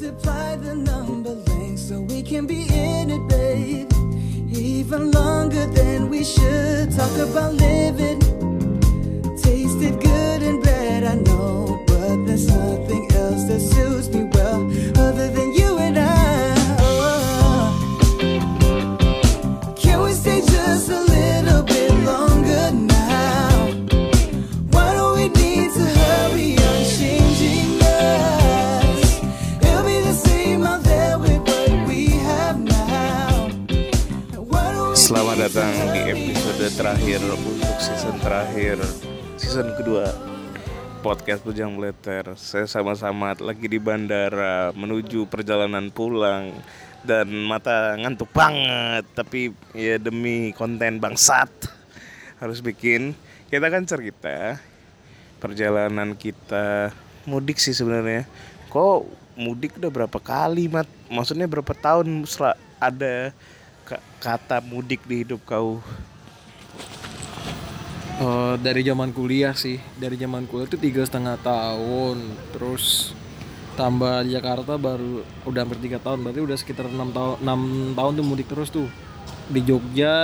Multiply the number lengths so we can be in it, babe. Even longer than we should. Talk about living. Terakhir untuk season terakhir season kedua podcast Bujang Bleter. Saya sama-sama lagi di bandara menuju perjalanan pulang dan mata ngantuk banget. Tapi ya demi konten bangsat harus bikin. Kita kan cerita perjalanan kita mudik sih sebenarnya. Kok mudik udah berapa kali, Mat? Maksudnya berapa tahun ada ka- kata mudik di hidup kau? Eh, dari zaman kuliah sih. Dari zaman kuliah itu tiga setengah tahun. Terus tambah Jakarta baru udah hampir tiga tahun. Berarti udah sekitar enam tahun enam tahun tuh mudik terus tuh. Di Jogja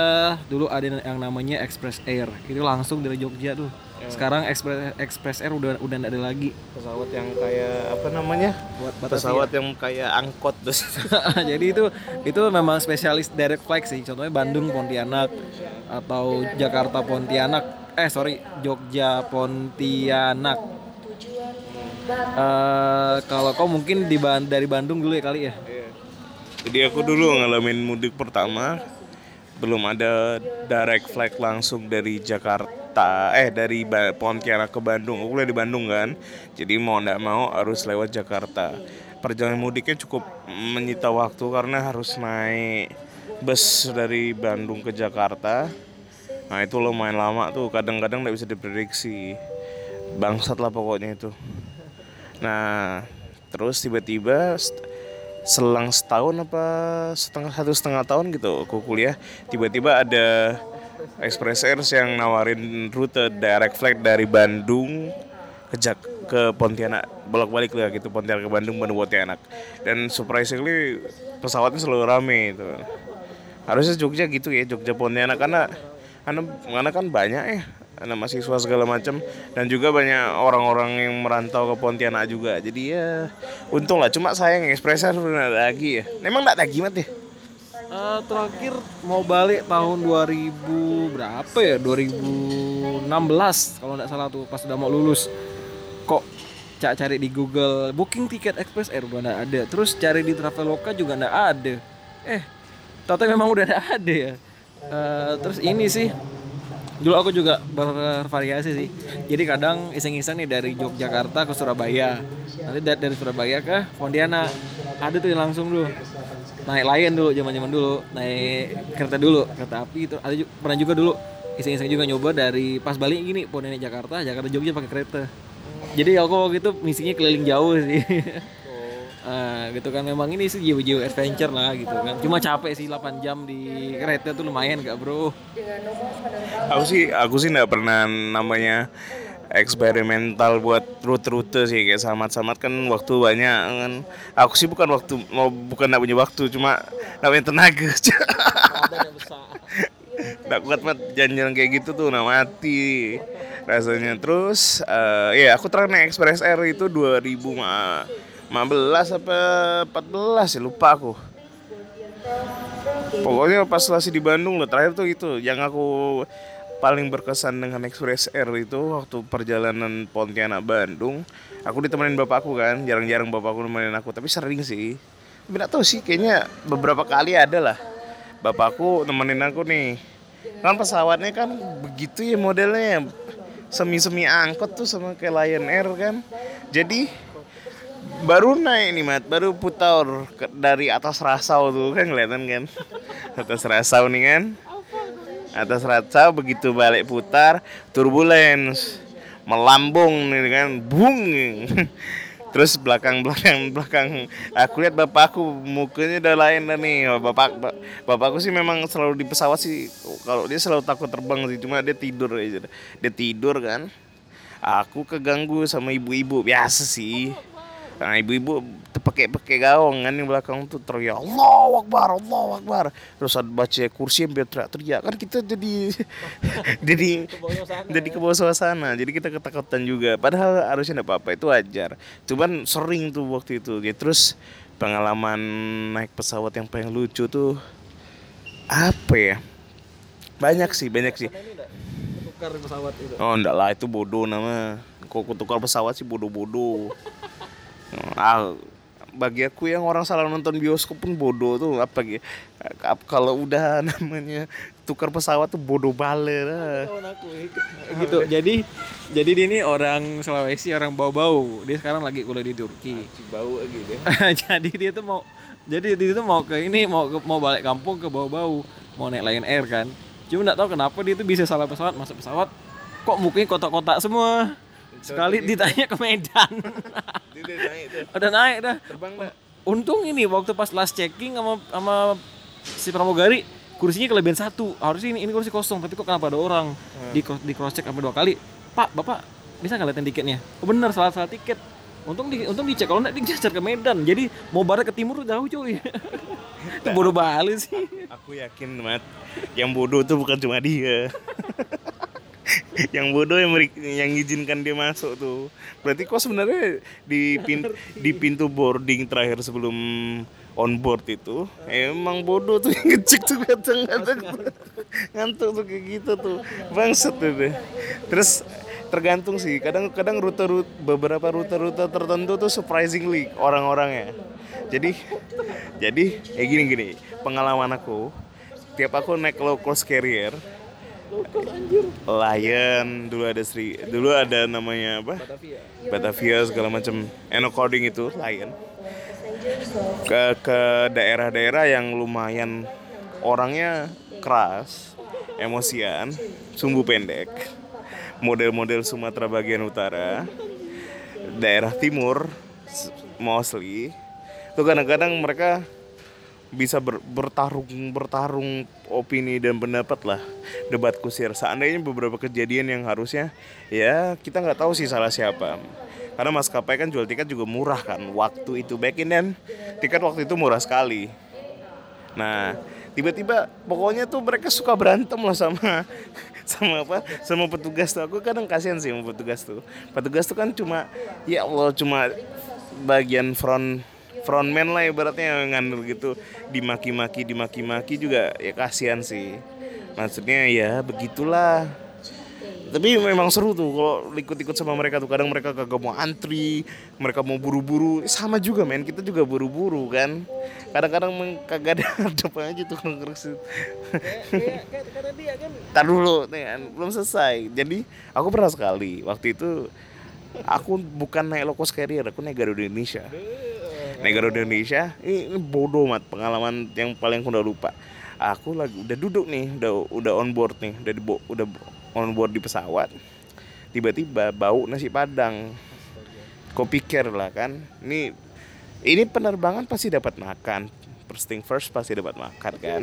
dulu ada yang namanya Express Air. Itu langsung dari Jogja tuh. Sekarang Express Express Air udah udah nggak ada lagi. Pesawat yang kayak apa namanya? buat. Pesawat yang kayak angkot terus. jadi itu itu memang spesialis direct flight sih. Contohnya Bandung Pontianak atau Jakarta Pontianak eh sorry Jogja Pontianak Eh kalau kau mungkin di dari Bandung dulu ya kali ya Jadi aku dulu ngalamin mudik pertama belum ada direct flight langsung dari Jakarta eh dari Pontianak ke Bandung. Aku kuliah di Bandung kan. Jadi mau ndak mau harus lewat Jakarta. Perjalanan mudiknya cukup menyita waktu karena harus naik bus dari Bandung ke Jakarta. Nah itu lumayan lama tuh. Kadang-kadang nggak bisa diprediksi. Bangsat lah pokoknya itu. Nah, terus tiba-tiba selang setahun apa setengah satu setengah tahun gitu aku kuliah tiba-tiba ada Express Air yang nawarin rute direct flight dari Bandung ke Jak ke Pontianak bolak-balik lah gitu Pontianak ke Bandung Bandung Pontianak dan surprisingly pesawatnya selalu rame itu harusnya Jogja gitu ya Jogja Pontianak karena karena, karena kan banyak ya anak mahasiswa segala macam. Dan juga banyak orang-orang yang merantau ke Pontianak juga. Jadi ya untung lah. Cuma sayang nggak ada lagi ya. Emang nggak lagi mat ya? Eh, terakhir mau balik tahun 2000 berapa ya? 2016 kalau nggak salah tuh pas udah mau lulus. Kok cak cari di Google booking tiket Express Air udah nggak ada. Terus cari di Traveloka juga nggak ada. Eh ternyata memang udah ada ya Eh, terus ini sih dulu aku juga bervariasi sih. Jadi kadang iseng-iseng nih dari Yogyakarta ke Surabaya. Nanti da- dari Surabaya ke Pontianak. Ada tuh yang langsung dulu. Naik layan dulu zaman zaman dulu. Naik kereta dulu kereta api itu. Ada ju- pernah juga dulu iseng-iseng juga nyoba dari pas balik gini Pontianak Jakarta Jakarta Jogja pakai kereta. Jadi aku waktu itu misinya keliling jauh sih Ah, gitu kan. Memang ini sih jiwa-jiwa adventure lah gitu kan. Cuma capek sih 8 jam di kereta tuh lumayan gak bro. Aku sih aku sih nggak pernah namanya eksperimental buat rute-rute sih. Kayak samat-samat kan waktu banyak kan. Aku sih bukan waktu mau bukan nggak punya waktu cuma nggak punya tenaga. Nggak kuat mat jalan-jalan kayak gitu tuh nggak mati rasanya. Terus eh ya aku terakhir naik Express Air itu 2015 apa 14 ya lupa aku. Pokoknya pas masih di Bandung loh terakhir tuh itu yang aku paling berkesan dengan Express Air itu waktu perjalanan Pontianak Bandung aku ditemenin bapakku kan jarang-jarang bapakku nemenin aku tapi sering sih. Tapi tahu sih kayaknya beberapa kali ada lah. Bapakku nemenin aku nih. Kan pesawatnya kan begitu ya modelnya. Semi-semi angkot tuh sama kayak Lion Air kan. Jadi baru naik nih mat. Baru putar dari atas rasau tuh kan kelihatan kan? Atas rasau nih kan? Atas rasau begitu balik putar turbulence. Melambung nih kan? Bung. Terus belakang belakang belakang. Aku lihat bapakku mukanya udah lain dah nih. Bapak ba- bapakku sih memang selalu di pesawat sih. Kalau dia selalu takut terbang sih cuma dia tidur aja. Dia tidur kan? Aku keganggu sama ibu-ibu. Biasa sih Nah ibu-ibu pakai pakai gaung kan di belakang tuh teriak Allah Akbar Allah Akbar. Terus ada baca kursi yang biar teriak-teriak. Kan kita jadi jadi jadi ke bawah suasana. Jadi kita ketakutan juga. Padahal harusnya enggak apa-apa itu wajar. Cuman sering tuh waktu itu ya terus pengalaman naik pesawat yang paling lucu tuh apa ya? Banyak sih banyak sih. Tukar pesawat itu. Oh enggak lah itu bodoh nama. Kok tukar pesawat sih bodoh-bodoh ah, Bagi aku yang orang salah nonton bioskop pun bodoh tuh. Apa gitu Kalau udah namanya tukar pesawat tuh bodoh bale lah. Gitu. Jadi jadi dia ini orang Sulawesi orang bau-bau. Dia sekarang lagi kuliah di Turki. Bau gitu jadi dia tuh mau jadi dia tuh mau ke ini mau ke, mau balik kampung ke bau-bau. Mau naik Lion Air kan. Cuma nggak tahu kenapa dia tuh bisa salah pesawat masuk pesawat. Kok mukanya kotak-kotak semua sekali ditanya ke Medan. Udah naik dah. Terbang enggak? untung ini waktu pas last checking sama sama si pramugari kursinya kelebihan satu. Harusnya ini ini kursi kosong tapi kok kenapa ada orang? Di di cross check sampai dua kali. Pak bapak bisa nggak liatin tiketnya? Oh bener salah salah tiket. Untung di untung dicek kalau nggak dicecer ke Medan. Jadi mau barat ke timur jauh cuy. Itu bodoh balik sih. Aku yakin mat Yang bodoh tuh bukan cuma dia yang bodoh yang meri- yang izinkan dia masuk tuh. Berarti kok sebenarnya di pin- di pintu boarding terakhir sebelum on board itu emang bodoh tuh yang ngecek tuh kadang-kadang ngantuk tuh kayak gitu tuh. Bangset tuh deh. Terus tergantung sih kadang-kadang rute-rute beberapa rute-rute tertentu tuh surprisingly orang-orangnya. Jadi jadi eh gini gini pengalaman aku. Tiap aku naik low cost carrier Lion dulu ada Sri dulu ada namanya apa? Batavia. Segala macam Enocoding itu Lion. Ke ke daerah-daerah yang lumayan orangnya keras emosian sumbu pendek. Model-model Sumatera bagian utara. Daerah timur mostly. Itu kadang-kadang mereka bisa ber- bertarung bertarung opini dan pendapat lah debat kusir. Seandainya beberapa kejadian yang harusnya ya kita nggak tahu sih salah siapa. Karena maskapai kan jual tiket juga murah kan waktu itu back in then tiket waktu itu murah sekali. Nah tiba-tiba pokoknya tuh mereka suka berantem lah sama sama apa sama petugas tuh. Aku kadang kasihan sih sama petugas tuh. Petugas tuh kan cuma ya Allah cuma bagian front frontman lah ibaratnya yang ngandel gitu. Dimaki-maki dimaki-maki juga ya kasihan sih. Maksudnya ya begitulah. Tapi memang seru tuh kalau ikut-ikut sama mereka tuh. Kadang mereka kagak mau antri mereka mau buru-buru. Sama juga men kita juga buru-buru kan. Kadang-kadang kagak ada depan aja tuh ngeresit Tar dulu nih kan, belum selesai. Jadi aku pernah sekali waktu itu aku bukan naik low cost carrier aku naik Garuda Indonesia naik Garuda Indonesia ini, bodoh mat. Pengalaman yang paling aku udah lupa. Aku lagi udah duduk nih udah udah on board nih udah di, udah on board di pesawat. Tiba-tiba bau nasi padang. Kau pikir lah kan ini ini penerbangan pasti dapat makan. First thing first pasti dapat makan kan.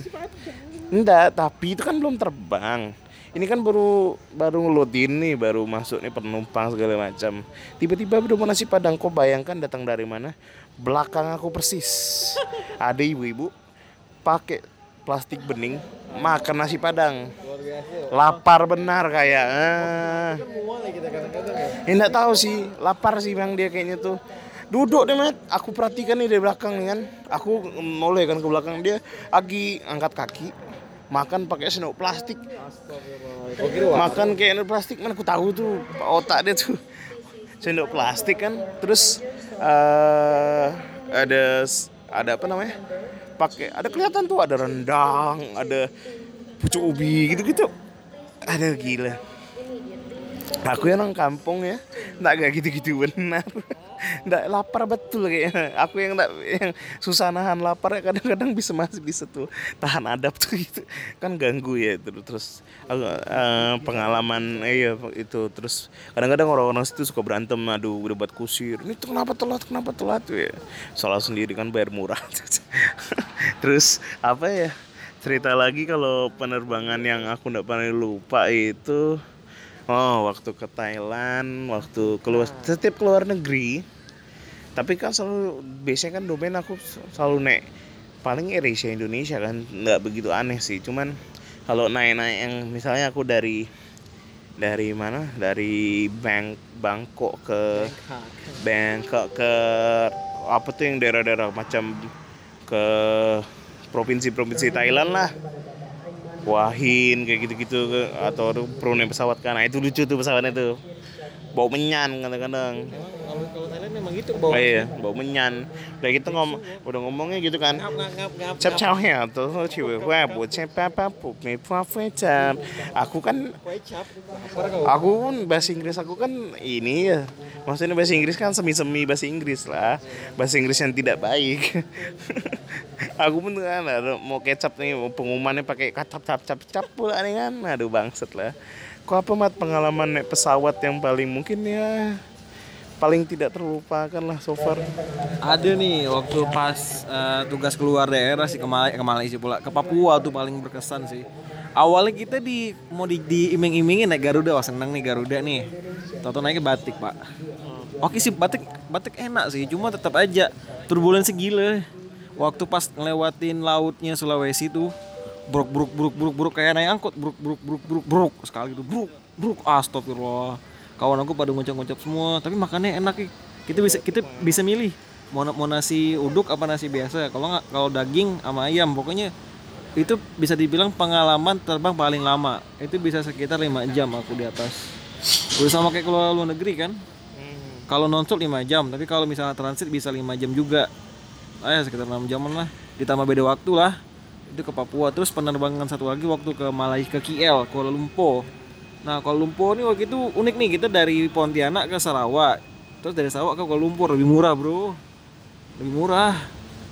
enggak tapi itu kan belum terbang. Ini kan baru baru ngeloadin nih baru masuk nih penumpang segala macam. Tiba-tiba udah mau nasi padang kau bayangkan datang dari mana belakang aku persis. Ada ibu-ibu pakai plastik bening makan nasi padang. Lapar benar kayak eh. Ya, nggak tahu sih lapar sih bang dia kayaknya tuh. Duduk deh mat. Aku perhatikan nih dari belakang nih kan. Aku noleh kan ke belakang. Dia lagi angkat kaki makan pakai sendok plastik. Makan kayak plastik mana aku tahu tuh otak dia tuh sendok plastik kan. Terus eh ada ada apa namanya? Pakai ada kelihatan tuh ada rendang ada pucuk ubi gitu-gitu. Ada gila aku yang orang kampung ya. Nggak kayak gitu-gitu benar nggak lapar betul kayaknya aku yang nggak yang susah nahan lapar ya kadang-kadang bisa masih bisa tuh tahan adab tuh gitu. Kan ganggu ya terus terus aku, eh, pengalaman eh, iya itu terus kadang-kadang orang-orang situ suka berantem aduh udah buat kusir. Ini tuh kenapa telat kenapa telat? Tuh ya salah sendiri kan bayar murah. Terus apa ya cerita lagi kalau penerbangan yang aku nggak pernah lupa itu Oh, waktu ke Thailand, waktu keluar setiap keluar negeri, tapi kan selalu biasanya kan domain aku selalu naik. Paling AirAsia Indonesia kan nggak begitu aneh sih. Cuman kalau naik-naik yang misalnya aku dari dari mana? Dari Bang Bangkok ke Bangkok ke apa tuh yang daerah-daerah macam ke provinsi-provinsi Thailand lah Wahin kayak gitu-gitu atau Brunei pesawat kan nah, itu lucu tuh pesawatnya tuh bau menyan kadang-kadang Kalau kalau Thailand memang gitu oh iya bau menyan udah gitu ngom udah ngomongnya gitu kan. Chap chao ya tuh ciwe wah buat siapa apa pup me jam. Aku kan cap. Aku kan bahasa Inggris aku kan ini ya. Maksudnya bahasa Inggris kan semi-semi bahasa Inggris lah. Bahasa Inggris yang tidak baik. aku pun kan mau kecap nih mau pengumumannya pakai kacap cap cap cap pula nih kan. Aduh bangset lah. Kok apa mat pengalaman naik pesawat yang paling mungkin ya paling tidak terlupakan lah so far. Ada nih waktu pas eh, tugas keluar daerah sih ke Malai, ke Malaysia pula ke Papua tuh paling berkesan sih. Awalnya kita di mau di, diiming-imingin naik Garuda, wah seneng nih Garuda nih. Tahu naiknya batik pak. Oke sih batik batik enak sih, cuma tetap aja turbulensi gila. Waktu pas ngelewatin lautnya Sulawesi tuh bruk bruk bruk bruk bruk kayak naik angkot. Bruk bruk bruk bruk bruk. Sekali tuh bruk bruk. Astagfirullah. Kawan aku pada nguncap-nguncap semua tapi makannya enak Ki. kita bisa kita bisa milih. Mau mau nasi uduk apa nasi biasa. Kalau nggak kalau daging sama ayam pokoknya itu bisa dibilang pengalaman terbang paling lama. Itu bisa sekitar 5 jam aku di atas. Udah sama kayak keluar luar negeri kan? Kalau nonstop 5 jam tapi kalau misalnya transit bisa 5 jam juga. Ah, ya sekitar 6 jaman lah. Ditambah beda waktu lah itu ke Papua terus penerbangan satu lagi waktu ke Malaysia ke KL Kuala Lumpur. Nah Kuala Lumpur ini waktu itu unik nih kita dari Pontianak ke Sarawak terus dari Sarawak ke Kuala Lumpur lebih murah bro. Lebih murah.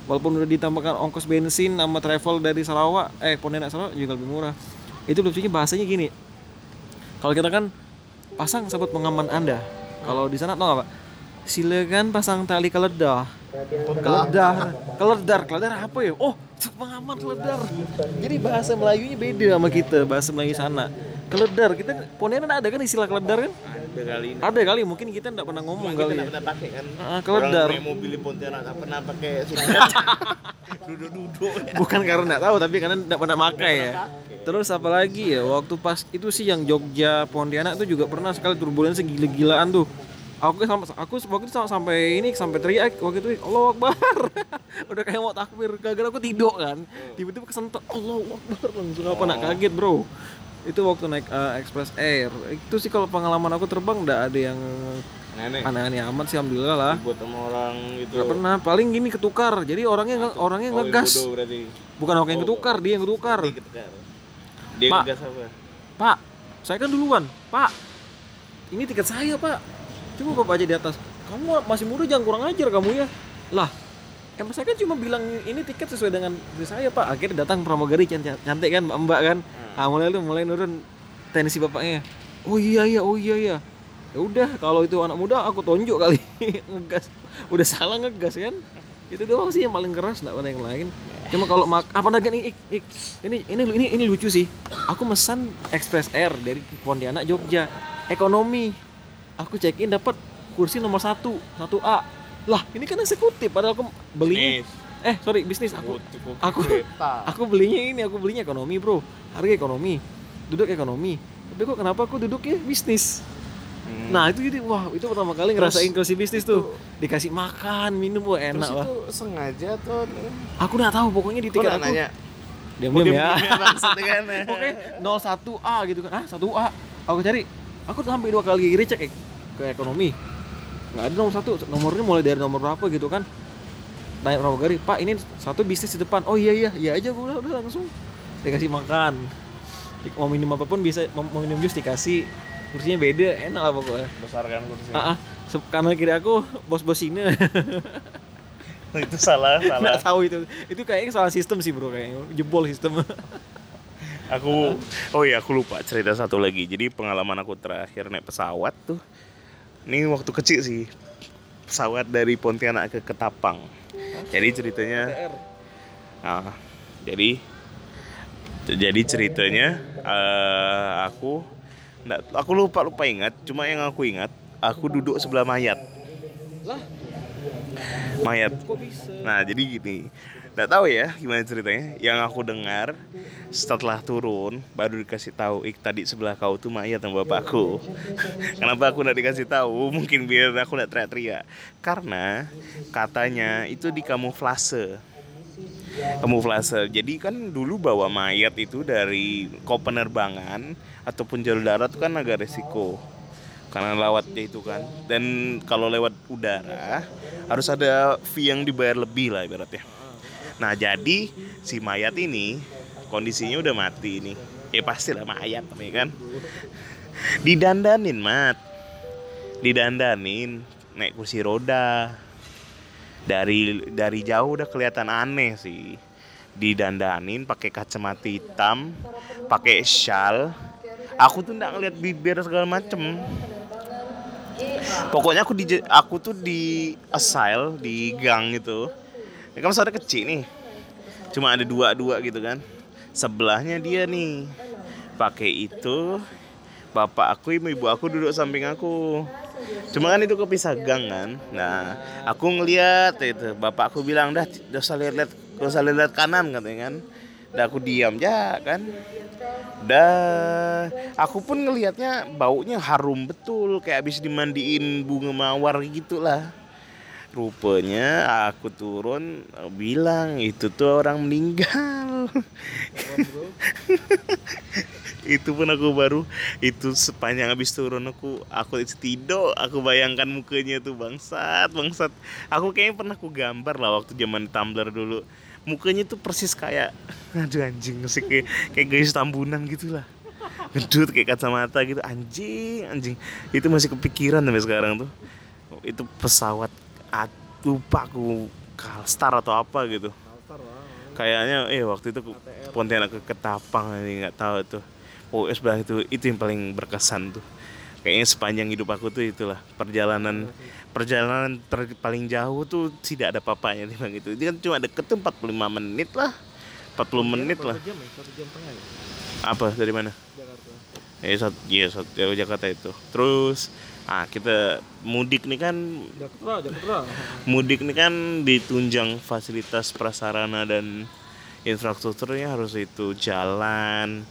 Walaupun udah ditambahkan ongkos bensin sama travel dari Sarawak eh Pontianak Sarawak juga lebih murah. Itu lucunya bahasanya gini. Kalau kita kan pasang sabut pengaman anda. Kalau di sana tau gak pak? Silakan pasang tali keledah keledar. keledar. Keledar apa ya? Oh pengaman keledar. Jadi bahasa Melayunya beda sama kita bahasa Melayu sana. Keledar kita Pontianak ada kan istilah keledar kan? Ada kali ini. ada kali mungkin kita nggak pernah ngomong kali ya. pernah pakai kan. Ah, keledar. Orang mobil di Pontianak nggak pernah pakai duduk-duduk. bukan karena nggak tahu tapi karena nggak pernah pakai ya. Terus apalagi ya? Waktu pas itu sih yang Jogja Pontianak tuh juga pernah sekali turbulensi gila-gilaan tuh aku sama aku waktu itu sampai ini sampai teriak waktu itu Allah Akbar udah kayak mau takbir gara-gara aku tidur kan tiba-tiba kesentuh Allah Akbar langsung apa nak kaget bro itu waktu naik eh, Express Air itu sih kalau pengalaman aku terbang nggak ada yang aneh-aneh amat sih alhamdulillah lah Buat sama orang gitu. nggak pernah paling gini ketukar jadi orangnya nge- orangnya Oh, ngegas bukan aku yang ketukar dia yang ketukar Dia ketukar. Dia Pak. ngegas apa? Pak, saya kan duluan. Pak, ini tiket saya, Pak. Coba Bapak aja di atas. Kamu masih muda jangan kurang ajar kamu ya. Lah, emang saya kan cuma bilang ini tiket sesuai dengan saya, Pak. Akhirnya datang pramugari cantik, kan, Mbak kan. Ah, mulai lu mulai nurun tensi bapaknya. Oh iya iya, oh iya iya. Ya udah, kalau itu anak muda aku tonjok kali ngegas. Udah salah ngegas kan. Itu doang sih yang paling keras, enggak ada yang lain. Cuma kalau mak apa lagi Ik. ini ini ini ini lucu sih. Aku mesan Express Air dari Pontianak Jogja ekonomi. Aku check in dapat kursi nomor satu satu A. Lah ini kan eksekutif padahal aku belinya eh sorry bisnis aku aku aku belinya ini aku belinya ekonomi bro harga ekonomi duduk ekonomi tapi kok kenapa aku duduknya bisnis Hmm. nah itu jadi wah itu pertama kali ngerasain inklusi bisnis tuh dikasih makan minum wah Terus enak lah itu sengaja atau aku nggak tahu pokoknya di tiket aku nanya? diam Oh, diam ya diam-diam bangsat ya kan. Oke, 01A gitu kan. Ah, 1A. Aku cari. Aku sampai dua kali recek eh, ke ekonomi. Nggak ada nomor satu. Nomornya mulai dari nomor berapa gitu kan. Tanya pramugari, Pak ini satu bisnis di depan. Oh iya iya, iya aja udah, udah langsung dikasih makan. Mau minum apa pun bisa, mau minum jus dikasih. Kursinya beda, enak lah pokoknya. Besar kan kursi. Ah, ah. Kanan kiri aku bos-bos ini itu salah, salah. nggak tahu itu itu kayaknya salah sistem sih bro kayaknya jebol sistem Aku oh iya aku lupa cerita satu lagi. Jadi pengalaman aku terakhir naik pesawat tuh. Ini waktu kecil sih. Pesawat dari Pontianak ke Ketapang. Jadi ceritanya Nah, jadi jadi ceritanya eh, aku nggak aku lupa lupa ingat. Cuma yang aku ingat aku duduk sebelah mayat. lah mayat Nah jadi gini Nggak tahu ya gimana ceritanya. Yang aku dengar Setelah turun Baru dikasih tahu Ik tadi sebelah kau tuh mayat sama bapakku. Kenapa aku nggak dikasih tahu? Mungkin biar aku nggak teriak-teriak. Karena Katanya itu di kamuflase. Kamuflase. Jadi kan dulu bawa mayat itu dari Kau penerbangan Ataupun jalur darat kan agak resiko. Karena lewatnya itu kan. Dan kalau lewat udara harus ada fee yang dibayar lebih lah ibaratnya nah jadi si mayat ini kondisinya udah mati nih. Ya pasti lah mayat ya kan? Didandanin mat. Didandanin naik kursi roda. Dari dari jauh udah kelihatan aneh sih. Didandanin pakai kacamata hitam pakai shawl. Aku tuh nggak ngeliat bibir segala macem. Pokoknya aku di aku tuh di asile di gang gitu ya kan ada kecil nih. Cuma ada dua dua gitu kan. Sebelahnya dia nih. Pakai itu bapak aku ibu aku duduk samping aku. Cuma kan itu kepisah gang kan. Nah aku ngeliat itu bapak aku bilang dah dah usah lihat lihat gak usah lihat kanan katanya kan. Dah aku diam ya kan. Dah aku pun ngelihatnya baunya harum betul kayak habis dimandiin bunga mawar gitulah rupanya aku turun bilang itu tuh orang meninggal. Itu pun aku baru itu sepanjang habis turun aku aku tidur aku bayangkan mukanya tuh bangsat bangsat. Aku kayaknya pernah aku gambar lah waktu zaman Tumblr dulu. Mukanya tuh persis kayak aduh anjing sih kayak kayak guys tambunan gitu lah ngedut kayak kacamata gitu anjing anjing. Itu masih kepikiran sampai sekarang tuh. Itu pesawat lupa aku Kalstar atau apa gitu. Kayaknya eh waktu itu Pontianak ke Ketapang ini nggak tahu tuh. Oh sebelah itu itu yang paling berkesan tuh. Kayaknya sepanjang hidup aku tuh itulah perjalanan perjalanan ter- paling jauh tuh tidak ada papanya bang itu. Dia kan cuma deket tuh 45 menit lah. 40 menit lah. jam ya satu jam ya? Apa dari mana? Jakarta. Ya satu ya satu dari Jakarta itu. Terus ah kita mudik nih kan. Jakarta Jakarta mudik nih kan ditunjang fasilitas prasarana dan infrastrukturnya harus itu jalan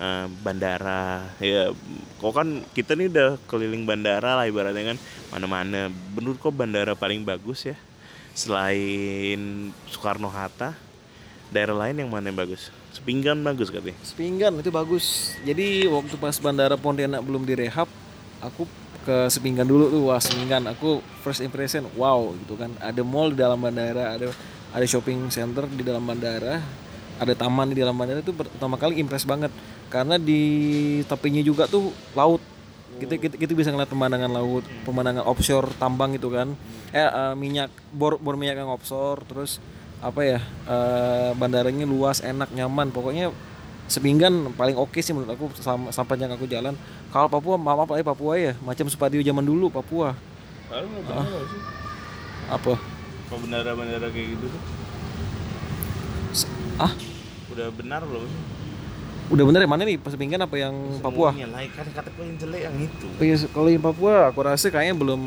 eh, bandara. Ya kok kan kita nih udah keliling bandara lah ibaratnya kan. Mana-mana. Menurut kok bandara paling bagus ya? Selain Soekarno Hatta daerah lain yang mana yang bagus? Sepinggan bagus katanya. Sepinggan itu bagus. Jadi waktu pas bandara Pontianak belum direhab, aku ke Sepinggan dulu tuh. Wah, Sepinggan aku first impression wow gitu kan. Ada mall di dalam bandara, ada ada shopping center di dalam bandara, ada taman di dalam bandara itu pertama kali impress banget. Karena di tepinya juga tuh laut. Kita, kita, kita bisa ngeliat pemandangan laut, pemandangan offshore tambang gitu kan. Eh eh, minyak bor bor minyak yang offshore terus apa ya eh, bandaranya luas enak nyaman pokoknya sepinggan paling oke sih menurut aku sama sampai yang aku jalan. Kalau Papua maaf apa Papua ya macam Supadio zaman dulu Papua. Apa? Kok bandara-bandara kayak gitu tuh? Ah? Udah benar belum udah bener ya mana nih? Sepinggan apa yang Papua? Semuanya lah, kan kata yang jelek yang itu. Oh iya, kalau yang Papua aku rasa kayaknya belum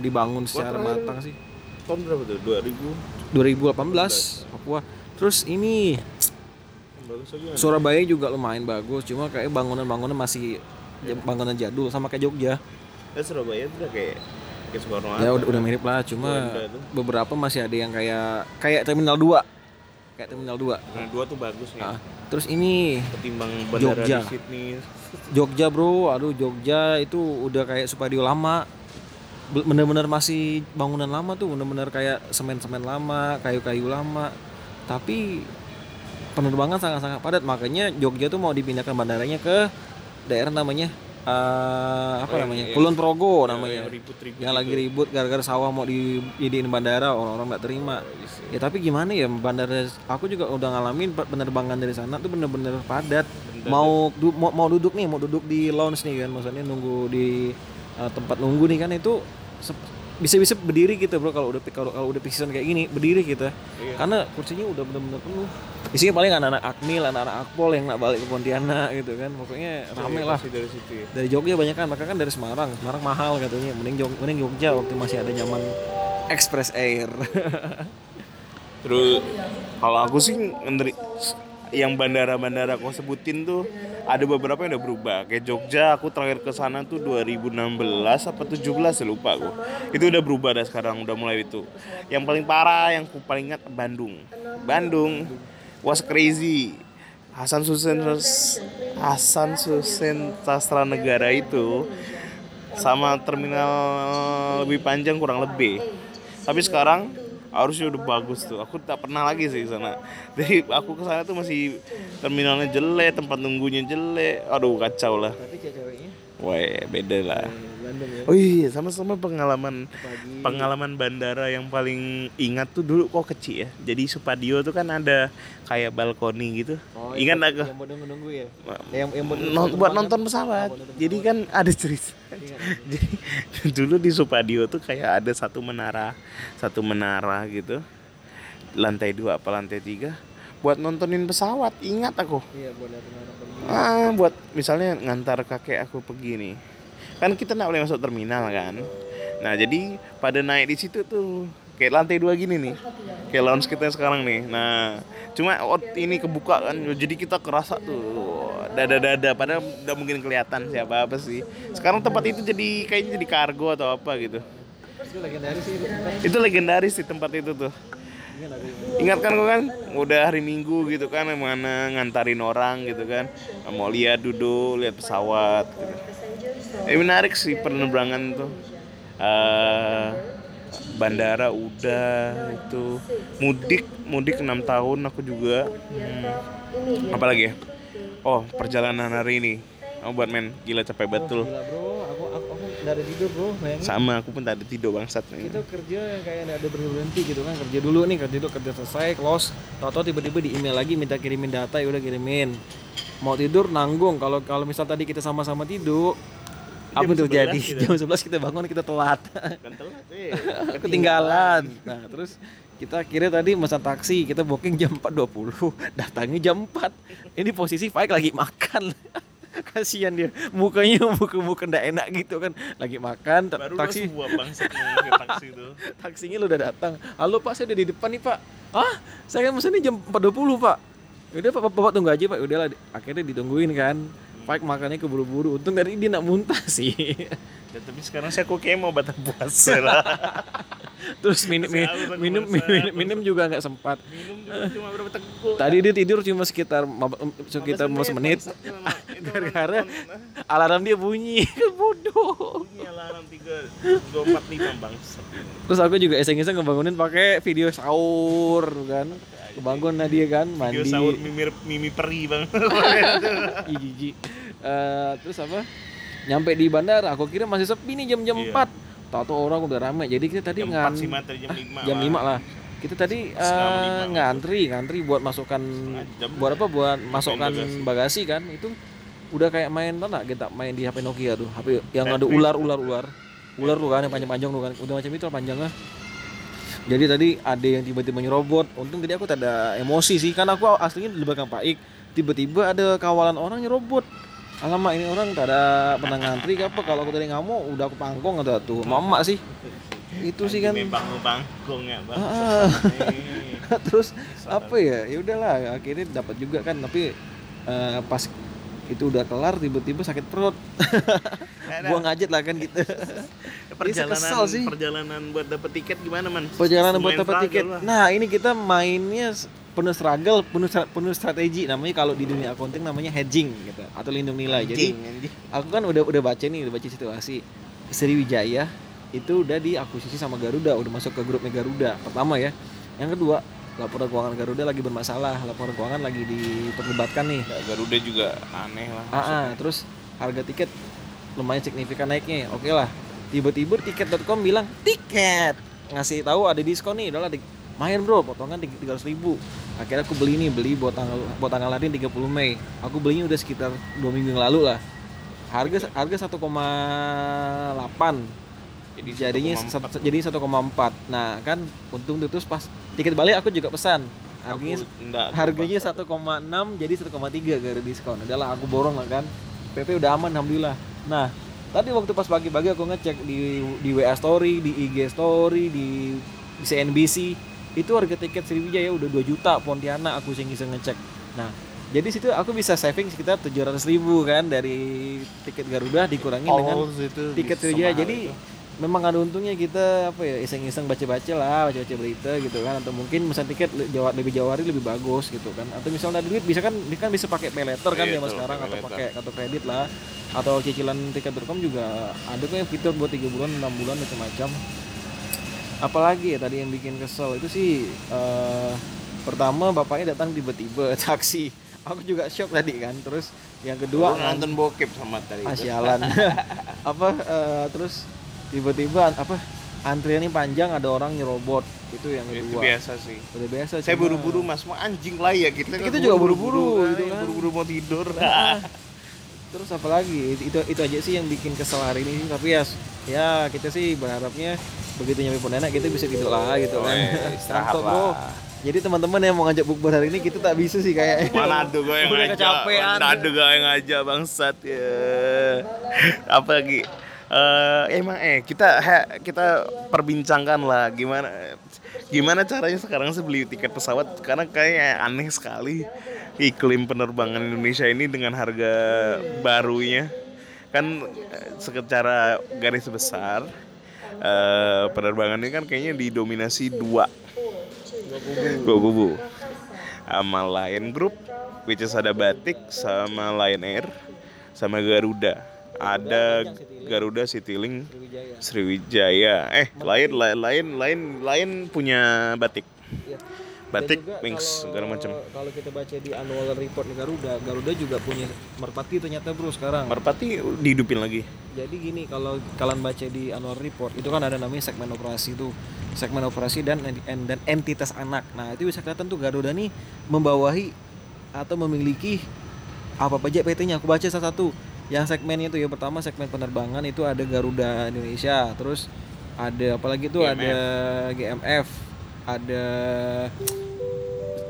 dibangun secara terakhir- matang sih. Tahun berapa tuh? 2000 2018 Papua. Terus ini? Surabaya juga lumayan bagus cuma kayak bangunan-bangunan masih ya, bangunan jadul sama kayak Jogja. Ya Surabaya tuh udah kayak Kayak Soekarno ya udah, udah mirip lah cuma beberapa masih ada yang kayak kayak terminal 2 kayak terminal 2 Nah dua tuh bagus nih. Ah, terus ini Ketimbang bandara Jogja. di Sydney. Jogja bro. Aduh Jogja itu udah kayak Supadio lama. Be- bener-bener masih bangunan lama tuh bener-bener kayak semen-semen lama kayu-kayu lama. Tapi penerbangan sangat-sangat padat. Makanya Jogja tuh mau dipindahkan bandaranya ke daerah namanya eh, apa Oh, yang- namanya? yang- Kulon Progo Yang namanya. yang gitu. lagi ribut gara-gara sawah mau dijadiin bandara orang-orang nggak terima. Ya tapi gimana ya bandara aku juga udah ngalamin pe- penerbangan dari sana tuh bener-bener padat. Mau, du- mau mau duduk nih mau duduk di lounge nih kan. Maksudnya nunggu di uh, tempat nunggu nih kan itu bisa-bisa berdiri gitu bro kalau udah kalau kalau udah season kayak gini berdiri kita Iya. karena kursinya udah bener-bener penuh. Isinya paling anak-anak akmil anak-anak akpol yang nak balik ke Pontianak gitu kan. Pokoknya rame lah. dari situ ya. Dari Jogja banyak kan mereka kan dari Semarang. Semarang mahal katanya. Mending Jog mending Jogja waktu masih ada zaman Express Air. Terus kalau aku sih ngeri yang bandara-bandara kau sebutin tuh ada beberapa yang udah berubah. Kayak Jogja aku terakhir ke sana tuh 2016 apa 17 ya lupa aku. Itu udah berubah dah sekarang udah mulai itu. Yang paling parah yang aku paling ingat Bandung. Bandung was crazy. Hasan Susen Hasan Susen Sastra Negara itu sama terminal lebih panjang kurang lebih. Tapi sekarang harusnya udah bagus tuh. Aku tak pernah lagi sih sana. Jadi aku ke sana tuh masih terminalnya jelek, tempat nunggunya jelek. Aduh kacau lah. Tapi ceweknya Wah beda lah. Bandung ya. Oh iya, sama-sama pengalaman pengalaman bandara yang paling ingat tuh dulu kok kecil ya. Jadi Supadio tuh kan ada kayak balkoni gitu. Oh, ingat yang, aku? Yang mau nunggu ya. Yang yang buat Non- buat nonton pesawat. Jadi kan ada cerita. Jadi dulu di Supadio tuh kayak ada satu menara, satu menara gitu. Lantai dua apa lantai tiga buat nontonin pesawat. Ingat aku. Iya, buat pergi. Ah, buat misalnya ngantar kakek aku pergi nih. Kan kita nggak boleh masuk terminal kan. Nah, jadi pada naik di situ tuh kayak lantai dua gini nih. Kayak lounge kita sekarang nih. Nah, cuma out ini kebuka kan. Jadi kita kerasa tuh dada-dada padahal udah mungkin kelihatan siapa apa sih. Sekarang tempat itu jadi kayaknya jadi kargo atau apa gitu. Itu legendaris sih itu tempat. Itu legendaris di tempat itu tuh. Iya, lagi. Ingat kan kok kan udah hari Minggu gitu kan mana ngantarin orang gitu kan mau lihat duduk lihat pesawat gitu. Eh menarik sih penerbangan tuh. Eh, bandara udah itu mudik mudik enam tahun aku juga. Hmm. Apalagi ya? Oh perjalanan hari ini. Oh buat men gila capek betul. Gila bro, aku aku aku ada tidur bro, bayangin. Sama aku pun tak ada tidur bangsat Kita kerja yang kayak ada berhenti gitu kan, kerja dulu nih, kerja dulu, kerja selesai, close, tau-tau tiba-tiba di email lagi minta kirimin data, ya udah kirimin. Mau tidur nanggung, kalau kalau misal tadi kita sama-sama tidur, apa Jam tuh 11 jadi? kita. jam 11 kita bangun kita telat. Kan telat, eh. ketinggalan. nah terus kita kira tadi pesan taksi kita booking jam 4.20 datangnya jam 4 ini posisi Faik lagi makan. Kasihan dia. Mukanya muka muka ndak enak gitu kan. Lagi makan Baru taksi. sebuah ngomongin taksi itu. taksinya lu udah datang. Halo pak saya udah di depan nih pak. Ah saya kan mesennya jam 4.20 pak. Udah pak bapak tunggu aja pak. Udahlah akhirnya ditungguin kan Faik makannya keburu-buru untung tadi dia nak muntah sih Ya, tapi sekarang saya kok kayak mau batal puasa lah. terus minum minum merasa. minum, minum juga nggak sempat Minum juga cuma berapa teguk. Tadi dia tidur cuma sekitar sekitar 15 menit. Gara-gara alarm dia bunyi. Bodoh. Ini alarm 3 245 bangsat. Terus aku juga iseng-iseng ngebangunin pakai video sahur kan. Kebangun nah dia kan mandi. Sahur mimi, mimi peri bang. Ih, jijik. Eh, terus apa? Nyampe di bandara, aku kira masih sepi nih jam-jam Iya. 4. Tahu-tahu orang udah ramai. Jadi kita tadi jam ngan 4 sih mati jam 5. jam 5 lah. Kita tadi lima. ngantri, ngantri buat masukkan jam. buat apa? Buat masukkan bagasi. bagasi kan. Itu udah kayak main mana kita main di HP Nokia tuh. HP yang ada ular ular ular. Ular tuh kan yang panjang-panjang tuh kan. Udah macam itu panjangnya. Jadi tadi ada yang tiba-tiba nyerobot. Untung tadi aku tak ada emosi sih. Kan aku aslinya di belakang Pak Ik. Tiba-tiba ada kawalan orang nyerobot. Alamak ini orang tak ada pernah ngantri apa kalau aku tadi ngamuk udah aku pangkong atau tuh mama sih itu sih kan Memang bangkong ya bang. Ah. terus apa ya ya udahlah akhirnya dapat juga kan tapi eh, pas itu udah kelar tiba-tiba sakit perut. Buang aja lah kan gitu. Perjalanan kesel sih. perjalanan buat dapet tiket gimana man? perjalanan buat struggle tiket. lah. nah ini kita mainnya penuh struggle penuh penuh strategi. Namanya kalau di dunia accounting namanya hedging gitu atau lindung nilai. Jadi aku kan udah udah baca nih udah baca situasi. Sriwijaya itu udah diakuisisi sama Garuda udah masuk ke grupnya Garuda pertama ya. Yang kedua laporan keuangan Garuda lagi bermasalah. Laporan keuangan lagi diperdebatkan nih. Ya, Garuda juga aneh lah. ah, ah, terus harga tiket lumayan signifikan naiknya. Oke lah. Tiba-tiba tiket.com bilang tiket! Ngasih tahu ada diskon nih udahlah di- main bro potongan tiga ratus ribu. Akhirnya aku beli nih beli buat tanggal buat tanggal hari 30 Mei. Aku belinya udah sekitar dua minggu yang lalu lah. Harga harga 1,8 Jadi jadinya 1,4. sat- jadi 1,4 nah kan untung terus pas tiket balik aku juga pesan. Harganya Aku enggak, harganya 1,6 jadi 1,3 gara diskon. Adalah aku borong lah kan. PP udah aman alhamdulillah. Nah tadi waktu pas pagi-pagi aku ngecek di di WA story di IG story di, di CNBC itu harga tiket Sriwijaya udah 2 juta Pontianak aku iseng-iseng ngecek. Nah jadi situ aku bisa saving sekitar 700 ribu kan dari tiket Garuda dikurangi dengan tiket bisa Sriwijaya. jadi itu. Memang ada untungnya kita apa ya iseng-iseng baca-baca lah baca-baca berita gitu kan. Atau mungkin pesan tiket jawa lebih jauh hari lebih bagus gitu kan. Atau misalnya ada duit bisa kan kan bisa pakai pay later kan Iya, zaman betul, sekarang atau pakai kartu kredit lah. Atau cicilan tiket.com juga ada kok yang fitur buat tiga bulan enam bulan macam-macam. Apalagi ya tadi yang bikin kesel itu sih eh, pertama bapaknya datang tiba-tiba taksi. Aku juga shock tadi kan terus yang kedua nonton bokep sama tadi. Ah sialan. Apa eh, terus tiba-tiba apa antriannya panjang ada orang nyerobot. Itu yang itu kedua. biasa sih. Udah biasa saya buru-buru mas. Mau anjing lah ya kita Kita juga buru-buru, kan, gitu kan. buru-buru mau tidur. Terus apa lagi? Itu itu aja sih yang bikin kesel hari ini tapi ya ya kita sih berharapnya begitu nyampe Pontianak kita bisa tidur lah gitu kan. Istirahat bro lah. jadi teman-teman yang mau ngajak bukber hari ini kita tak bisa sih kayaknya Mana ada gue yang ngajak. Mana ada gue yang ngajak bangsat ya. Apa lagi Eh, emang eh kita he- kita perbincangkan lah gimana gimana caranya sekarang sih beli tiket pesawat. Karena kayak aneh sekali iklim penerbangan Indonesia ini dengan harga barunya. Kan eh, secara garis besar eh, penerbangan ini kan kayaknya didominasi dua. Dua kubu. Sama Lion Group which is ada Batik sama Lion Air sama Garuda ada Garuda Citylink Sriwijaya. Sriwijaya eh lain lain lain lain lain punya Batik. Iya. Batik juga Wings kalau- segala macam. kalau kita baca di annual report Garuda Garuda juga punya merpati ternyata bro sekarang. Merpati dihidupin lagi. Jadi gini kalau kalian baca di annual report itu kan ada namanya segmen operasi tuh. Segmen operasi dan dan entitas anak. Nah itu bisa kelihatan tuh Garuda nih membawahi atau memiliki apa aja PT-nya. Aku baca salah satu yang segmennya itu ya pertama segmen penerbangan itu ada Garuda Indonesia, terus ada apalagi itu GMF. ada GMF, ada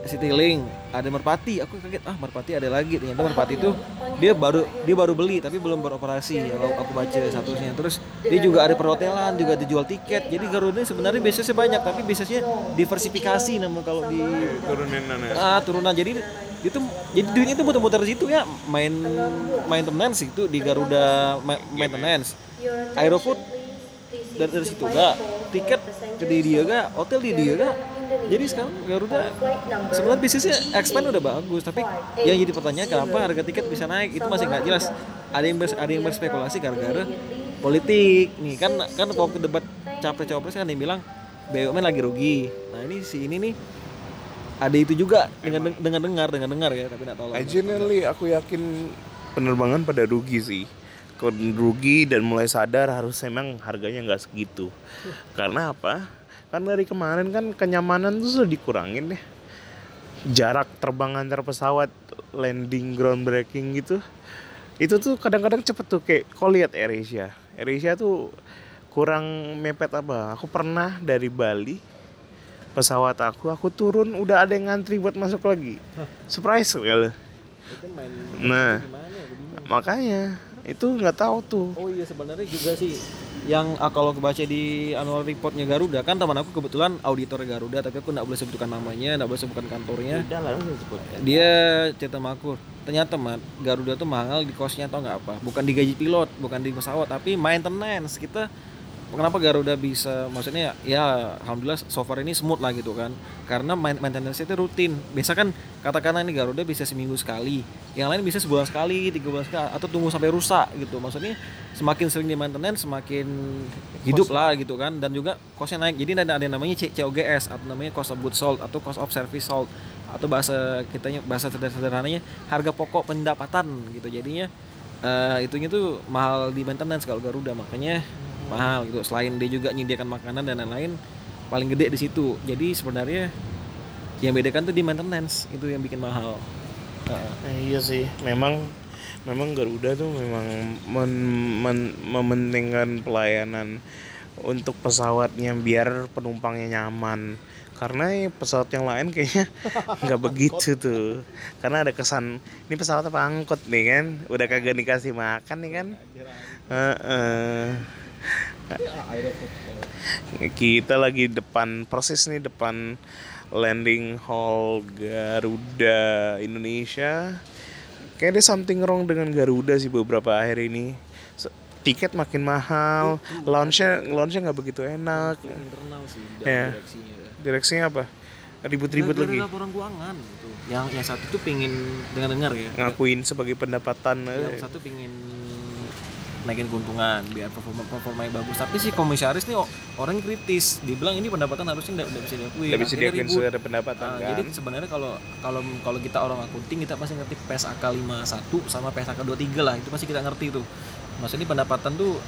Citylink, ada Merpati. Aku kaget ah Merpati ada lagi. Ternyata Merpati itu dia baru dia baru beli tapi belum beroperasi. Ya, aku, aku baca statusnya. Terus dia juga ada perhotelan, juga dijual tiket. Jadi Garuda ini sebenarnya bisnisnya banyak tapi bisnisnya diversifikasi namun kalau di turunin ah turunan jadi itu jadi duitnya itu muter-muter di situ ya. Main maintenance itu di Garuda ma- maintenance. Aerofood dari, dari situ gak tiket ke di dia gak hotel di dia gak jadi sekarang Garuda sebenarnya bisnisnya expand udah bagus tapi yang jadi pertanyaan kenapa harga tiket bisa naik? Itu masih nggak jelas. Ada yang ada yang berspekulasi gara-gara politik. Nih kan kan waktu debat capres cawapres kan yang bilang BUMN lagi rugi. Nah ini si ini nih ada itu juga dengan dengan dengar dengan dengar ya tapi nggak tahu lah Generally aku yakin penerbangan pada rugi sih. Rugi dan mulai sadar harus emang harganya nggak segitu. Karena apa? Kan dari kemarin kan kenyamanan tuh sudah dikurangin ya. Jarak terbang antar pesawat landing groundbreaking gitu. Itu tuh kadang-kadang cepet tuh kayak kau lihat AirAsia. AirAsia tuh kurang mepet apa? Aku pernah dari Bali pesawat aku aku turun udah ada yang ngantri buat masuk lagi. Surprise itu main nah gimana ya makanya itu nggak tahu tuh. Oh iya sebenarnya juga sih yang ah, kalau kebaca di annual reportnya Garuda kan teman aku kebetulan auditor Garuda tapi aku nggak boleh sebutkan namanya nggak boleh sebutkan kantornya. Udah lah sebut dia cerita sama aku ternyata mat Garuda tuh mahal di kosnya atau nggak apa. Bukan di gaji pilot bukan di pesawat tapi maintenance. Kita kenapa Garuda bisa maksudnya ya alhamdulillah so far ini smooth lah gitu kan. Karena main- maintenance itu rutin. Biasa kan katakanlah ini Garuda bisa seminggu sekali. Yang lain bisa sebulan sekali tiga bulan sekali atau tunggu sampai rusak gitu. Maksudnya semakin sering di maintenance semakin hidup. lah gitu kan. Dan juga costnya naik. Jadi ada ada yang namanya COGS atau namanya cost of goods sold atau cost of service sold. Atau bahasa kitanya bahasa seder- sederhananya harga pokok pendapatan gitu. Jadinya eh itunya tuh mahal di maintenance kalau Garuda. Makanya mahal gitu. Selain dia juga menyediakan makanan dan lain-lain paling gede di situ. Jadi sebenarnya yang bedakan tuh di maintenance itu yang bikin mahal. Heeh. Eh, iya sih. Memang memang Garuda tuh memang men- men- mementingkan pelayanan untuk pesawatnya biar penumpangnya nyaman. Karena pesawat yang lain kayaknya nggak begitu tuh. Karena ada kesan ini pesawat apa angkot nih kan? Udah kagak dikasih makan nih kan? Heeh. Kita lagi depan proses nih depan landing hall Garuda Indonesia kayak ada something wrong dengan Garuda sih beberapa akhir ini tiket makin mahal launchnya launchnya nggak begitu enak internal sih Ya. direksinya ya. direksinya apa ribut-ribut lagi laporan keuangan gitu. Yang yang satu tuh pingin dengar-dengar ya. ngakuin sebagai pendapatan eh. Yang satu pingin naikin keuntungan biar performa performanya bagus. Tapi si komisaris nih orang kritis. Dibilang ini pendapatan harusnya nggak bisa diakui. nggak bisa ribut. sebagai pendapatan Nah, kan Jadi sebenarnya kalau kalau kalau kita orang akunting kita pasti ngerti PSAK 51 sama PSAK 23 lah itu pasti kita ngerti tuh. Maksudnya pendapatan tuh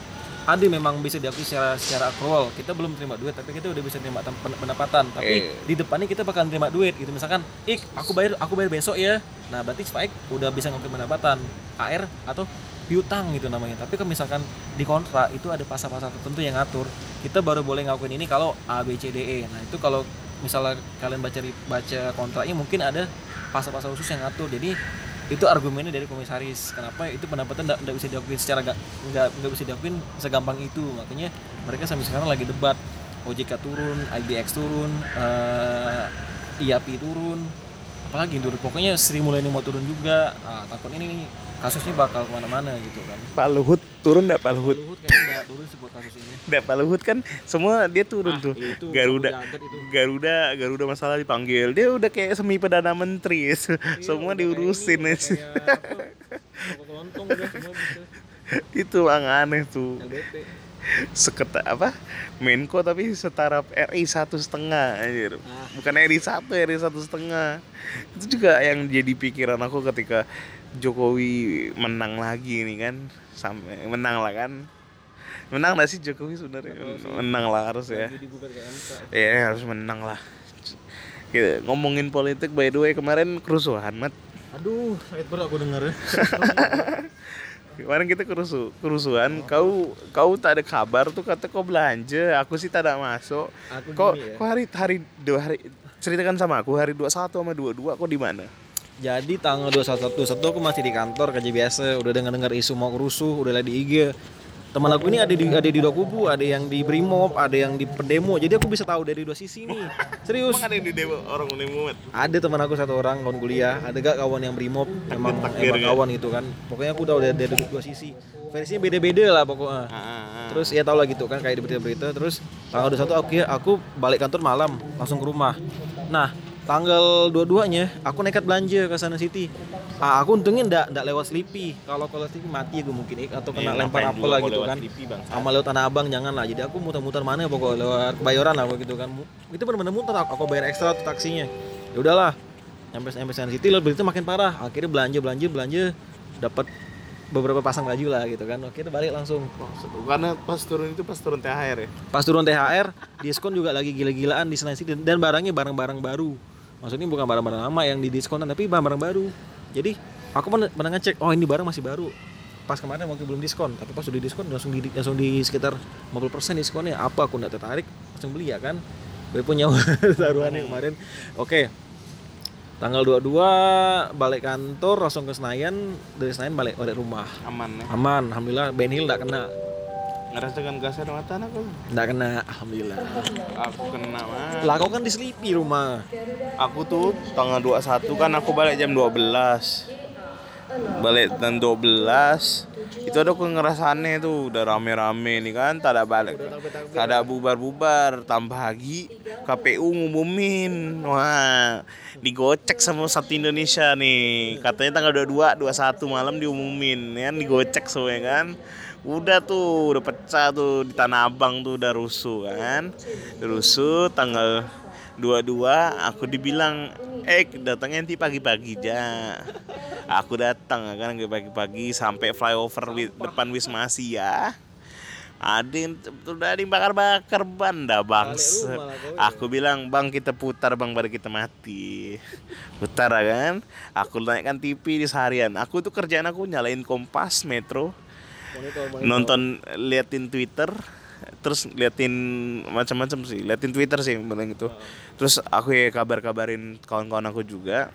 ada memang bisa diakui secara secara accrual. Kita belum terima duit tapi kita udah bisa terima pendapatan. Tapi Eh. di depannya kita bakal terima duit gitu. Misalkan, "Ik, aku bayar aku bayar besok ya." Nah, berarti Spike udah bisa ngakuin pendapatan AR atau piutang gitu namanya. Tapi kalau misalkan di kontrak itu ada pasal-pasal tertentu yang ngatur. Kita baru boleh ngakuin ini kalau A B C D E. Nah, itu kalau misalnya kalian baca baca kontraknya mungkin ada pasal-pasal khusus yang ngatur. Jadi itu argumennya dari komisaris kenapa itu pendapatan tidak bisa diakuin secara nggak nggak bisa diakuin segampang itu makanya mereka sampai sekarang lagi debat OJK turun IBX turun eh, IAP turun apalagi turun pokoknya Sri Mulyani mau turun juga. Ah, takut ini kasusnya bakal ke mana-mana gitu kan. Pak Luhut turun nggak Pak Luhut? Luhut kayaknya nggak turun sebut kasus ini. Nggak Pak Luhut kan semua dia turun tuh. Ah, itu Garuda. itu. Garuda Garuda masalah dipanggil. Dia udah kayak semi perdana menteri. Semua diurusin Iya, Udah aja. kayak apa, udah semua bisa. itu aneh tuh. LBP seketa apa? Menko tapi setara RI satu setengah anjir. Ah. bukan RI satu RI satu setengah. Itu juga yang jadi pikiran aku ketika Jokowi menang lagi nih kan. Sampai menang lah kan. Menang gak sih Jokowi sebenarnya? Menang lah harus ya. Ya harus menang lah. Gitu, ngomongin politik by the way kemarin kerusuhan mat. Aduh itu baru aku denger ya Kemarin kita kerusu, kerusuhan, kau kau tak ada kabar tuh kata kau belanja, aku sih tak ada masuk. Aku Kok gini ya. kok hari hari dua hari ceritakan sama aku hari 21 sama 22 kok di mana? Jadi tanggal 21 21 aku masih di kantor kerja biasa, udah dengar-dengar isu mau kerusuh, udah liat di IG. Teman aku ini ada di ada di dua kubu, ada yang di Brimob, ada yang di pendemo. Jadi aku bisa tahu dari dua sisi nih. Serius. ada yang di demo orang demo Ada teman aku satu orang kawan kuliah, ada gak kawan yang Brimob, emang takdir emang kan? kawan gitu kan. Pokoknya aku tahu dari, dari dua sisi. Versinya beda-beda lah pokoknya. Terus ya tau lah gitu kan kayak di berita-berita terus tanggal 21 aku aku balik kantor malam langsung ke rumah. Nah, tanggal 22-nya aku nekat belanja ke sana City. Ah, aku untungnya ndak ndak lewat Sleepy. Kalau kalau Sleepy mati gue mungkin ik atau kena Iya, lempar juga lah gitu lewat kan. Sleepy. Sama lewat Tanah Abang jangan lah. Jadi aku muter-muter mana ya pokoknya lewat Kebayoran lah gitu kan. Itu benar-benar muter aku, aku bayar ekstra tuh taksinya. Ya udahlah. Nyampe nyampe sana City lalu berita makin parah. Akhirnya belanja belanja belanja dapat beberapa pasang baju lah gitu kan. Akhirnya balik langsung. Karena pas turun itu pas turun THR ya. Pas turun THR, diskon juga lagi gila-gilaan di Senayan City dan barangnya barang-barang baru. Maksudnya bukan barang-barang lama yang didiskonan tapi barang-barang baru. Jadi aku pernah, pernah ngecek, oh ini barang masih baru. Pas kemarin mungkin belum diskon, tapi pas udah diskon langsung di langsung di sekitar 50% diskonnya. Apa aku nggak tertarik, langsung beli ya kan. Gue punya taruhannya kemarin. Oke. Tanggal 22 balik kantor langsung ke Senayan, dari Senayan balik balik rumah. Aman ya. Aman, alhamdulillah Ben Hill nggak kena. Ngerasakan gas air mata aku. Nggak kena, alhamdulillah. Aku kena mah. Lah kau kan di Sleepy rumah. Aku tuh tanggal 21 kan aku balik jam 12 Balik jam 12 Itu ada aku ngerasaannya tuh Udah rame-rame nih kan Tak ada balik Tak ada bubar-bubar Tambah lagi KPU ngumumin Wah Digocek sama satu Indonesia nih Katanya tanggal 22 21 malam diumumin ya kan Digocek semua ya kan Udah tuh, udah pecah tuh di Tanah Abang tuh udah rusuh kan. Rusuh tanggal 22 aku dibilang eh datangnya nanti pagi-pagi aja. Aku datang kan pagi-pagi sampai flyover wi- depan Wisma Asia. Ada yang udah dibakar-bakar ban dah bangsa. kau. Aku bilang bang kita putar bang pada kita mati. Putar kan. Aku naikkan TV di seharian. Aku tuh kerjaan aku nyalain Kompas Metro Monitor, monitor. nonton liatin Twitter terus liatin macam-macam sih. Liatin Twitter sih paling gitu terus aku ya kabar-kabarin kawan-kawan aku juga.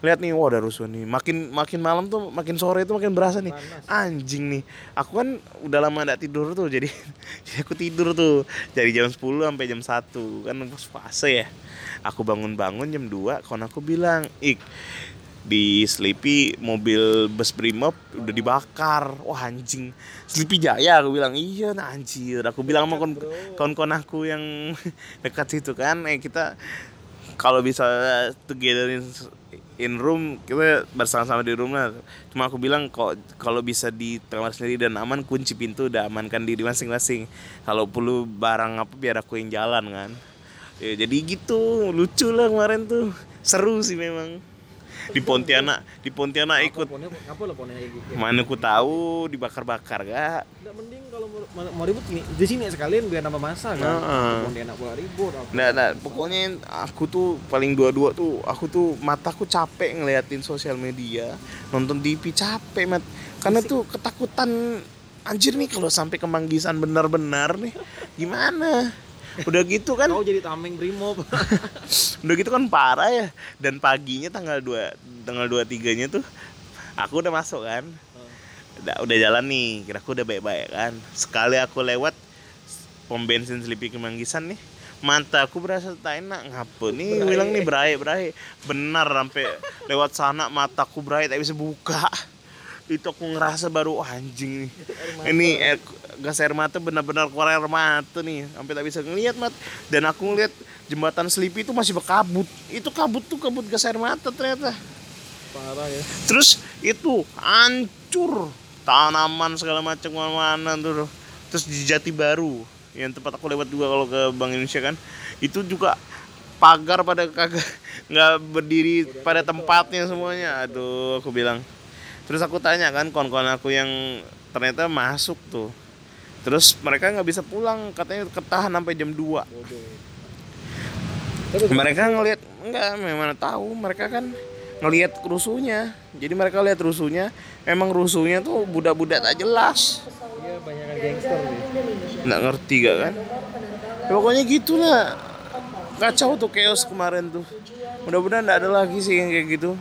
Lihat nih wah ada rusuh nih. Makin makin malam tuh makin sore tuh makin berasa nih. Anjing nih. Aku kan udah lama gak tidur tuh jadi jadi aku tidur tuh. Dari jam 10 sampai jam 1 kan pas fase ya. Aku bangun-bangun jam 2 kawan aku bilang ik di Sleepy mobil bus Brimob udah dibakar. Wah anjing. Sleepy Jaya aku bilang. Iya nah anjir. Aku bilang sama kawan- kawan-kawan aku yang dekat situ kan eh kita kalau bisa together in, in room kita bersama-sama di room cuma aku bilang kok kalau bisa di kamar sendiri dan aman kunci pintu udah amankan diri masing-masing. Kalau perlu barang apa biar aku yang jalan kan. Ya, jadi gitu. Lucu lah kemarin tuh. Seru sih memang di Pontianak di Pontianak ikut mana aku tahu dibakar-bakar gak Nggak mending kalau mau, mau- ribut gini di sini sekalian biar nambah masa kan. Heeh. Pontianak pula ribut. Nah, nah, pokoknya aku tuh paling dua-dua tuh aku tuh mataku capek ngeliatin sosial media, nonton TV capek mat. Karena tuh ketakutan anjir nih kalau sampai kemanggisan benar-benar nih gimana? Udah gitu kan, Kau jadi tameng brimob. udah gitu kan parah ya. Dan paginya tanggal 2 tanggal 23-nya tuh aku udah masuk kan. Udah, udah jalan nih, kira aku udah baik-baik kan. Sekali aku lewat pom bensin Sleepy Kemanggisan nih, mata aku berasa tak enak ngapa nih bilang nih berai berai benar sampai lewat sana mataku berai tak bisa buka itu aku ngerasa baru "Wah, anjing nih ini air, gas air mata benar-benar keluar air mata nih. Sampai tak bisa ngeliat mat. Dan aku ngeliat jembatan Sleepy itu masih berkabut. Itu kabut tuh kabut gas air mata ternyata. Parah ya. terus itu hancur. Tanaman segala macam mana tuh. Terus di Jati Baru yang tempat aku lewat juga kalau ke Bank Indonesia kan. Itu juga pagar pada kagak nggak berdiri pada tempatnya semuanya. Aduh aku bilang. Terus aku tanya kan kawan-kawan aku yang ternyata masuk tuh terus mereka nggak bisa pulang katanya ketahan sampai jam 2 mereka ngelihat enggak memang tahu mereka kan ngelihat rusuhnya. Jadi mereka lihat rusuhnya emang rusuhnya tuh budak-budak tak jelas. Iya banyak gangster nggak ngerti gak kan? Ya, pokoknya gitulah. Kacau tuh chaos kemarin tuh. Mudah-mudahan nggak ada lagi sih yang kayak gitu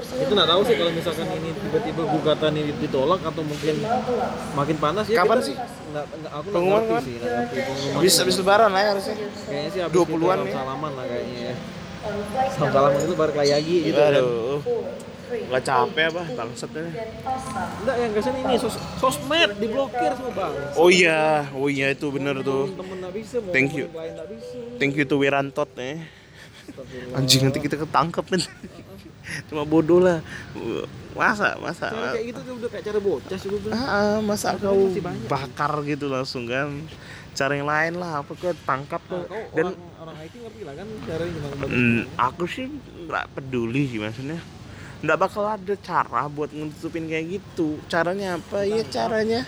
Itu nggak tahu sih kalau misalkan ini tiba-tiba gugatan ini ditolak atau mungkin makin panas ya. Kapan sih? Nggak, nggak, aku nggak Pengumuman ngerti sih. nggak ngerti pengumuman. habis habis lebaran lah ya harusnya Kayaknya sih habis 20-an kita ya. salaman lah kayaknya ya. Salam salaman itu baru kayak lagi gitu kan. aduh nggak capek apa bangsat ini Enggak yang ke sini ini sos sosmed diblokir semua bang. oh iya oh iya itu bener tuh Thank you. thank you to Wirantot nih Astagfirullah. anjing nanti kita ketangkep nih cuma bodoh lah. Masa masa Cara kayak gitu tuh udah kayak cara bocah sih gue bilang. Ah, masa kau bakar gitu langsung kan. Cara yang lain lah apa kau tangkap tuh kau dan orang orang IT ngerti lah kan caranya gimana bagus. mm, aku sih nggak peduli sih maksudnya. Nggak bakal ada cara buat nutupin kayak gitu. Caranya apa? Ya caranya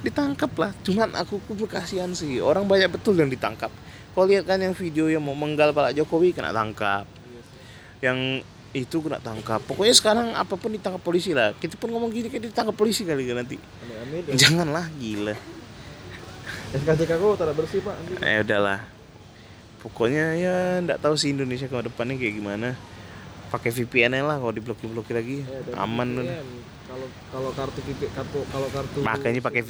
ditangkap lah. Cuman aku aku kasihan sih orang banyak betul yang ditangkap. Kau lihat kan yang video yang mau menggal Pak Jokowi kena tangkap. Yang itu kena tangkap pokoknya sekarang apa pun ditangkap polisi lah kita pun ngomong gini kayak ditangkap polisi kali kan nanti ya. janganlah gila SKCK kau tak bersih pak. Nanti. eh udahlah pokoknya ya nggak tahu sih Indonesia ke depannya kayak gimana pakai VPN lah kalau diblokir blokir lagi Ya, aman VPN. Kalau kalau kartu kartu kalau kartu makanya pakai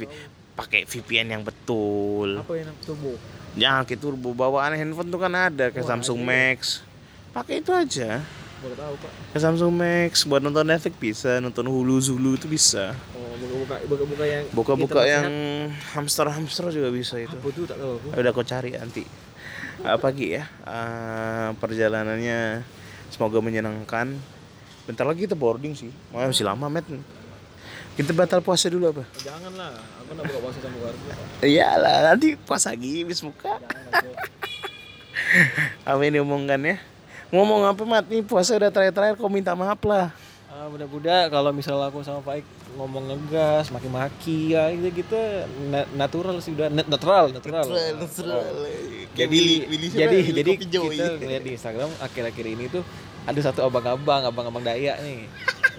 pakai VPN yang betul apa yang turbo? jangan kayak turbo bawaan handphone tuh kan ada kayak Wah, Samsung ada. Max pakai itu aja Baru tahu pak. kayak Samsung Max. Buat nonton Netflix bisa nonton Hulu Zulu itu bisa. Oh buka-buka buka-buka yang buka-buka yang sehat. hamster-hamster juga bisa itu. Apa tuh? Tak tahu aku. udah kau cari nanti apa Gi ya? Eh, perjalanannya semoga menyenangkan. Bentar lagi kita boarding sih. Wah, masih lama met. Kita batal puasa dulu apa? Jangan lah, aku nak buka puasa sama keluarga. Iyalah nanti puasa lagi habis buka. Apa yang diomongkan ya ngomong apa mat nih puasa udah terakhir-terakhir kau minta maaf lah Ah, mudah-mudah kalau misal aku sama Faik ngomong ngegas, maki-maki ya gitu gitu na- natural sih udah Net- natural, natural. Jadi jadi jadi kita ngeliat di Instagram akhir-akhir ini tuh ada satu abang-abang, abang-abang Dayak nih.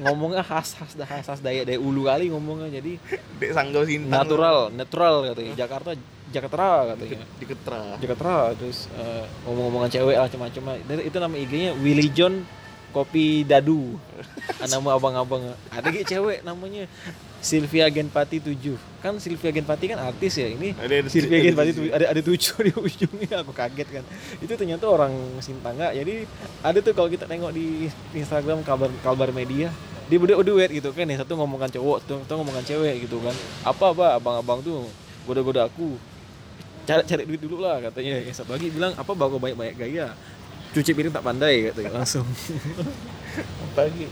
ngomongnya khas khas khas khas Dayak dari ulu kali ngomongnya jadi dek sanggau sintang natural, natural katanya. Jakarta Jakarta katanya. Di Ketra Jakarta terus eh, ngomong-ngomongan cewek lah macam-macam Dari- itu nama IG-nya Willy John Kopi Dadu. Nama abang-abang. Ada gitu cewek namanya Sylvia Genpati 7 kan Sylvia Genpati kan artis ya ini Ada- ada- Sylvia ada Genpati tujuh. tujuh. Ada ada tujuh di ujungnya aku kaget kan. Itu ternyata orang Sintangga jadi ada tuh kalau kita tengok di Instagram kabar kabar media dia udah duet gitu kan yang satu ngomongkan cowok satu, satu ngomongkan cewek gitu kan. Apa apa abang-abang tuh goda-goda aku cari cari duit dulu lah katanya. Yang satu lagi bilang apa bawa banyak-banyak gaya? Cuci piring tak pandai katanya langsung. Pagi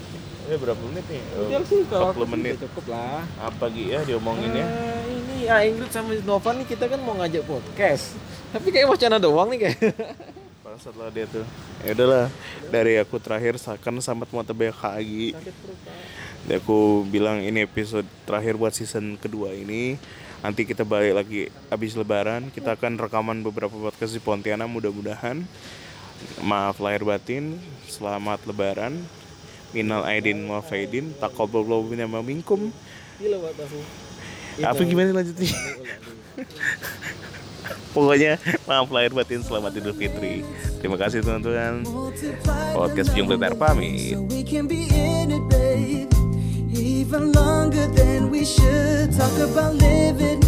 ya berapa menit nih? Oh, sih kalau aku 40 sih menit. cukup lah. Apa gitu ya diomongin ya? Eh, ini ya Ingrid sama Nova nih kita kan mau ngajak podcast. Tapi kayak wacana doang nih kayak. Bangsat lah dia tuh. Ya udahlah dari aku terakhir kan sampai mau tebak lagi Dan aku bilang ini episode terakhir buat season kedua ini nanti kita balik lagi habis lebaran. Kita akan rekaman beberapa podcast di Pontianak mudah-mudahan. Maaf lahir batin selamat lebaran. Minal aidin wal faidin taqabbalallahu minna wa minkum. Apa gimana lanjutnya? Pokoknya maaf lahir batin selamat idul fitri. Terima kasih teman-teman podcast Jung even longer than we should. Talk about living,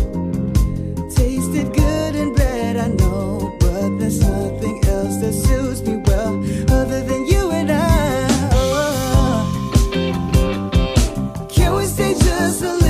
tasted good and bad, I know, but there's nothing else that suits me well other than you and I. Oh. Can we stay just a